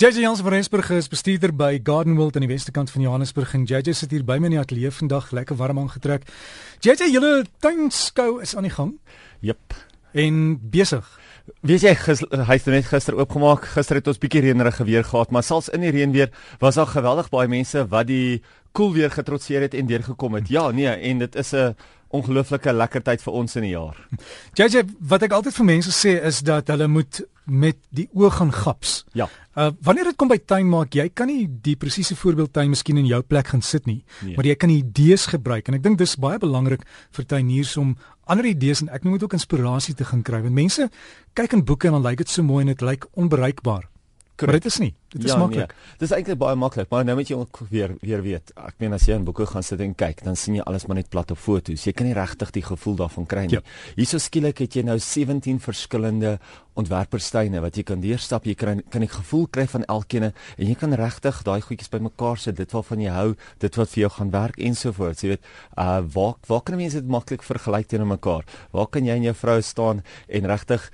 JJ Jansen van Rensburg is bestuurder by Garden World aan die weste kant van Johannesburg en JJ sit hier by my in die ateljee vandag lekker warm aangetrek. JJ, julle tuinskou is aan die gang? Jep. En besig. Weet jy hy het net gister oopgemaak. Gister het ons bietjie reënerige weer gehad, maar selfs in die reën weer was daar geweldig baie mense wat die koel cool weer getrotseer het en deurgekom het. Ja, nee, en dit is 'n ongelooflike lekker tyd vir ons in die jaar. JJ, wat ek altyd vir mense sê is dat hulle moet met die oog gaan gaps. Ja. Uh wanneer dit kom by tuin maak, jy kan nie die presiese voorbeeldtuin miskien in jou plek gaan sit nie, nee. maar jy kan idees gebruik en ek dink dis baie belangrik vir tuiniers om ander idees en ek moet ook inspirasie te gaan kry want mense kyk in boeke en dan lyk dit so mooi en dit lyk onbereikbaar. Maar dit is nie. Dit is ja, maklik. Nee. Dit is eintlik baie maklik, maar nou moet jy ook weer weer weet. Ek meen as jy in boeke gaan sit en kyk, dan sien jy alles maar net plat op foto's. Jy kan nie regtig die gevoel daarvan kry nie. Ja. Hierso skielik het jy nou 17 verskillende ontwerperstyne wat jy kan deurstap. Jy kan kan die gevoel kry van elkeen en jy kan regtig daai goedjies bymekaar sit. Dit waarvan jy hou, dit wat vir jou gaan werk ensovoorts. Jy weet, uh waar waar kan mense dit maklik vergelyk teenoor mekaar? Waar kan jy en jou vrou staan en regtig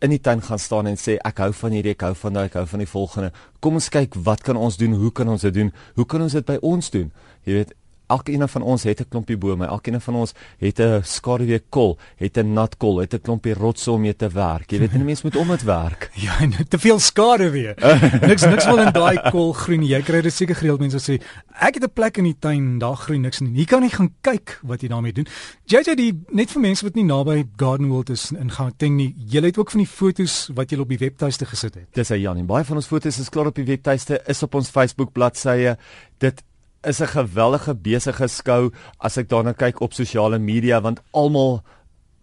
in die tuin gaan staan en sê ek hou van hierdie, ek hou van daai, ek hou van die volgende. Kom ons kyk wat kan ons doen? Hoe kan ons dit doen? Hoe kan ons dit by ons doen? Jy weet, elkeen van ons het 'n klompie bome. Elkeen van ons het 'n skaduwee kol, het 'n nat kol, het 'n klompie rotse om mee te werk. Jy weet, 'n mens moet om dit werk. Ja, te veel skaduwee. niks niks wil in daai kol groen. Jy kry dit seker gereeld mense sê, ek het 'n plek in die tuin, daar groei niks nie. Jy kan nie gaan kyk wat jy daarmee doen. JJ die net vir mense wat nie naby Garden World is in Gauteng nie. Jy het ook van die fotos wat jy op die webtuiste gesit het. Dis hy Jan, baie van ons fotos is klaar op die webtuiste, is op ons Facebook bladsye. Dit is 'n geweldige besige skou as ek daarna kyk op sosiale media want almal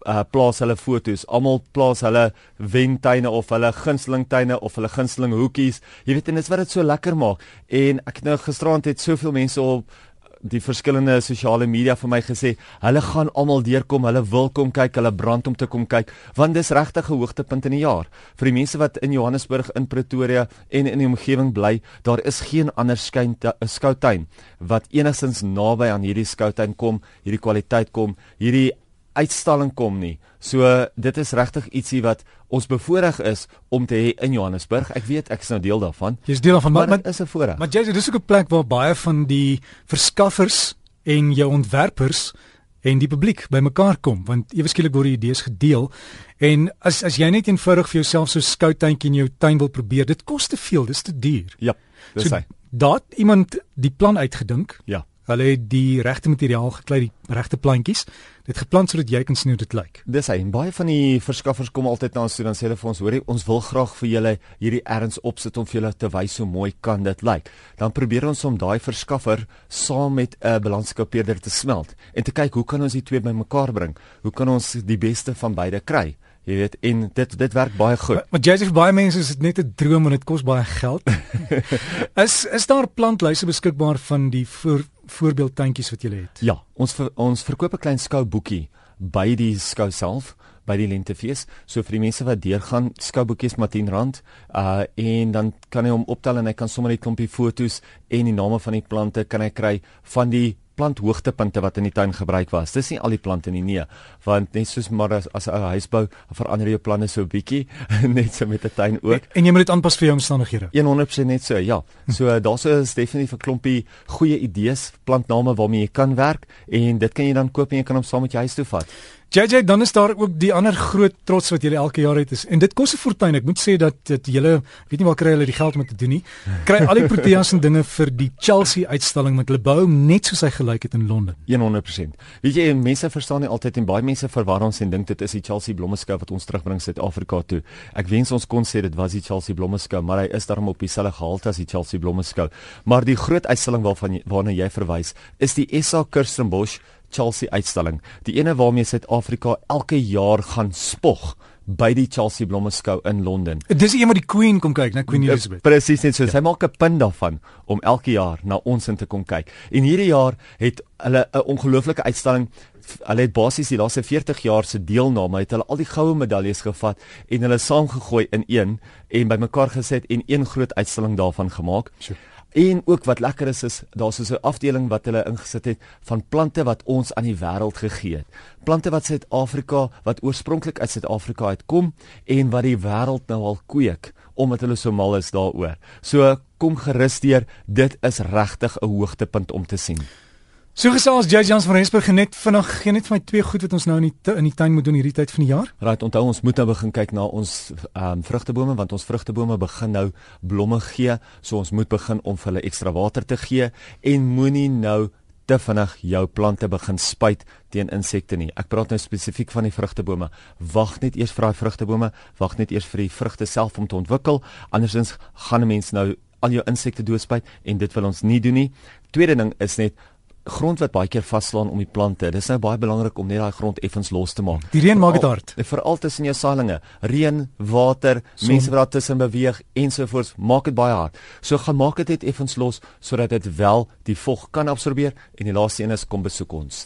uh plaas hulle fotos, almal plaas hulle wentuine of hulle gunsteling tuine of hulle gunsteling hoekies. Jy weet en dit is wat dit so lekker maak. En ek het nou gisterand het soveel mense op die verskillende sosiale media vir my gesê, hulle gaan almal deurkom, hulle wil kom kyk, hulle brand om te kom kyk, want dis regtig 'n hoogtepunt in die jaar. Vir die mense wat in Johannesburg, in Pretoria en in die omgewing bly, daar is geen ander skyn skoutuin wat enigstens naby aan hierdie skoutuin kom, hierdie kwaliteit kom, hierdie uitstalling kom nie. So dit is regtig ietsie wat ons bevoorreg is om te hê in Johannesburg. Ek weet ek is nou deel daarvan. Jy's deel daarvan, maar dit is 'n voorreg. Maar jy dis ook 'n plek waar baie van die verskaffers en jou ontwerpers en die publiek bymekaar kom want ewe skielik word die idees gedeel en as as jy net eenvoudig vir jouself so 'n skoutuintjie in jou tuin wil probeer dit kos te veel dis te duur ja dis so, hy daar iemand die plan uitgedink ja Hulle het die regte materiaal geklei, die regte plantjies. Dit geplant sodat jy kan sien hoe dit lyk. Dis hy. En baie van die verskaffers kom altyd na ons toe dan sê hulle vir ons, hoorie, ons wil graag vir julle hierdie erns opsit om vir julle te wys hoe mooi kan dit lyk. Dan probeer ons om daai verskaffer saam met 'n balanskoupeerder te smelt en te kyk hoe kan ons die twee bymekaar bring? Hoe kan ons die beste van beide kry? Jy weet en dit dit werk baie goed. Maar jy sê vir baie mense is dit net 'n droom en dit kos baie geld. is is daar plantlyse beskikbaar van die voor, voorbeeldtuintjies wat jy het? Ja, ons ver, ons verkoop 'n klein skouboekie by die skou self by die lentefees. So vir die mense wat deurgaan, skouboekies maar R10. Uh en dan kan hy hom optel en hy kan sommer net 'n klompie fotos en die name van die plante kan hy kry van die plant hoogtepunte wat in die tuin gebruik was. Dis nie al die plante nie nee, want net soos maar as, as 'n huis bou, verander jou planne so 'n bietjie, net so met 'n tuin ook. En, en jy moet dit aanpas vir jou omstandighede. 100% net so, ja. So daar's is definitief 'n klompie goeie idees, plantname waarmee jy kan werk en dit kan jy dan koop en jy kan hom saam met jou huis toe vat. JJ dan is daar ook die ander groot trots wat julle elke jaar het is en dit kos 'n fortuin. Ek moet sê dat dit julle weet nie waar kry hulle die geld om te doen nie. Kry al die proteas en dinge vir die Chelsea uitstalling met hulle bou net soos hy gelyk het in Londen. 100%. Weet jy mense verstaan nie altyd en baie mense verwar ons en dink dit is die Chelsea blommeskou wat ons terugbring Suid-Afrika toe. Ek wens ons kon sê dit was die Chelsea blommeskou, maar hy is daarom op dieselfde gehalte as die Chelsea blommeskou. Maar die groot uitstalling waarvan jy, waarna jy verwys, is die SA Kirstenbosch Chelsea uitstalling. Die ene waarmee Suid-Afrika elke jaar gaan spog by die Chelsea Blommeskou in Londen. Dis een wat die Queen kom kyk, né, Queen ja, Elizabeth. Presies net so. Ja. Sy maak 'n punt daarvan om elke jaar na ons in te kom kyk. En hierdie jaar het hulle 'n ongelooflike uitstalling. Hulle het basies die laaste 40 jaar se deelname, het hulle al die goue medaljes gevat en hulle saamgegooi in een en bymekaar gesit en een groot uitstalling daarvan gemaak. Sure. En ook wat lekker is is daar's so 'n afdeling wat hulle ingesit het van plante wat ons aan die wêreld gegee het. Plante wat Suid-Afrika wat oorspronklik uit Suid-Afrika uitkom en wat die wêreld nou al kweek omdat hulle so mal is daaroor. So kom gerus deur, dit is regtig 'n hoogtepunt om te sien. So gesels Jay Jans van Rensburg net vinnig gee net vir my twee goed wat ons nou in die in die tuin moet doen hierdie tyd van die jaar. Right, onthou ons moet nou begin kyk na ons ehm um, vrugtebome want ons vrugtebome begin nou blomme gee, so ons moet begin om vir hulle ekstra water te gee en moenie nou te vinnig jou plante begin spuit teen insekte nie. Ek praat nou spesifiek van die vrugtebome. Wag net eers vir daai vrugtebome, wag net eers vir die vrugte self om te ontwikkel, andersins gaan 'n mens nou al jou insekte doodspuit en dit wil ons nie doen nie. Tweede ding is net grond wat baie keer vaslaan om die plante. Dis nou baie belangrik om net daai grond effens los te maak. Die reën maak dit hard. Veral tussen jou saailinge. Reën, water, Son. mense wat daar tussen beweeg ensovoorts, maak dit baie hard. So gaan maak dit net effens los sodat dit wel die vog kan absorbeer en die laaste een is kom besoek ons.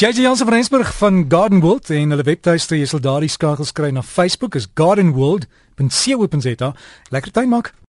JJ Jansen van Rensburg van Garden World en hulle webtuiste jy sal daardie skakels kry na Facebook is gardenworld.co.za. Lekker tuin maak.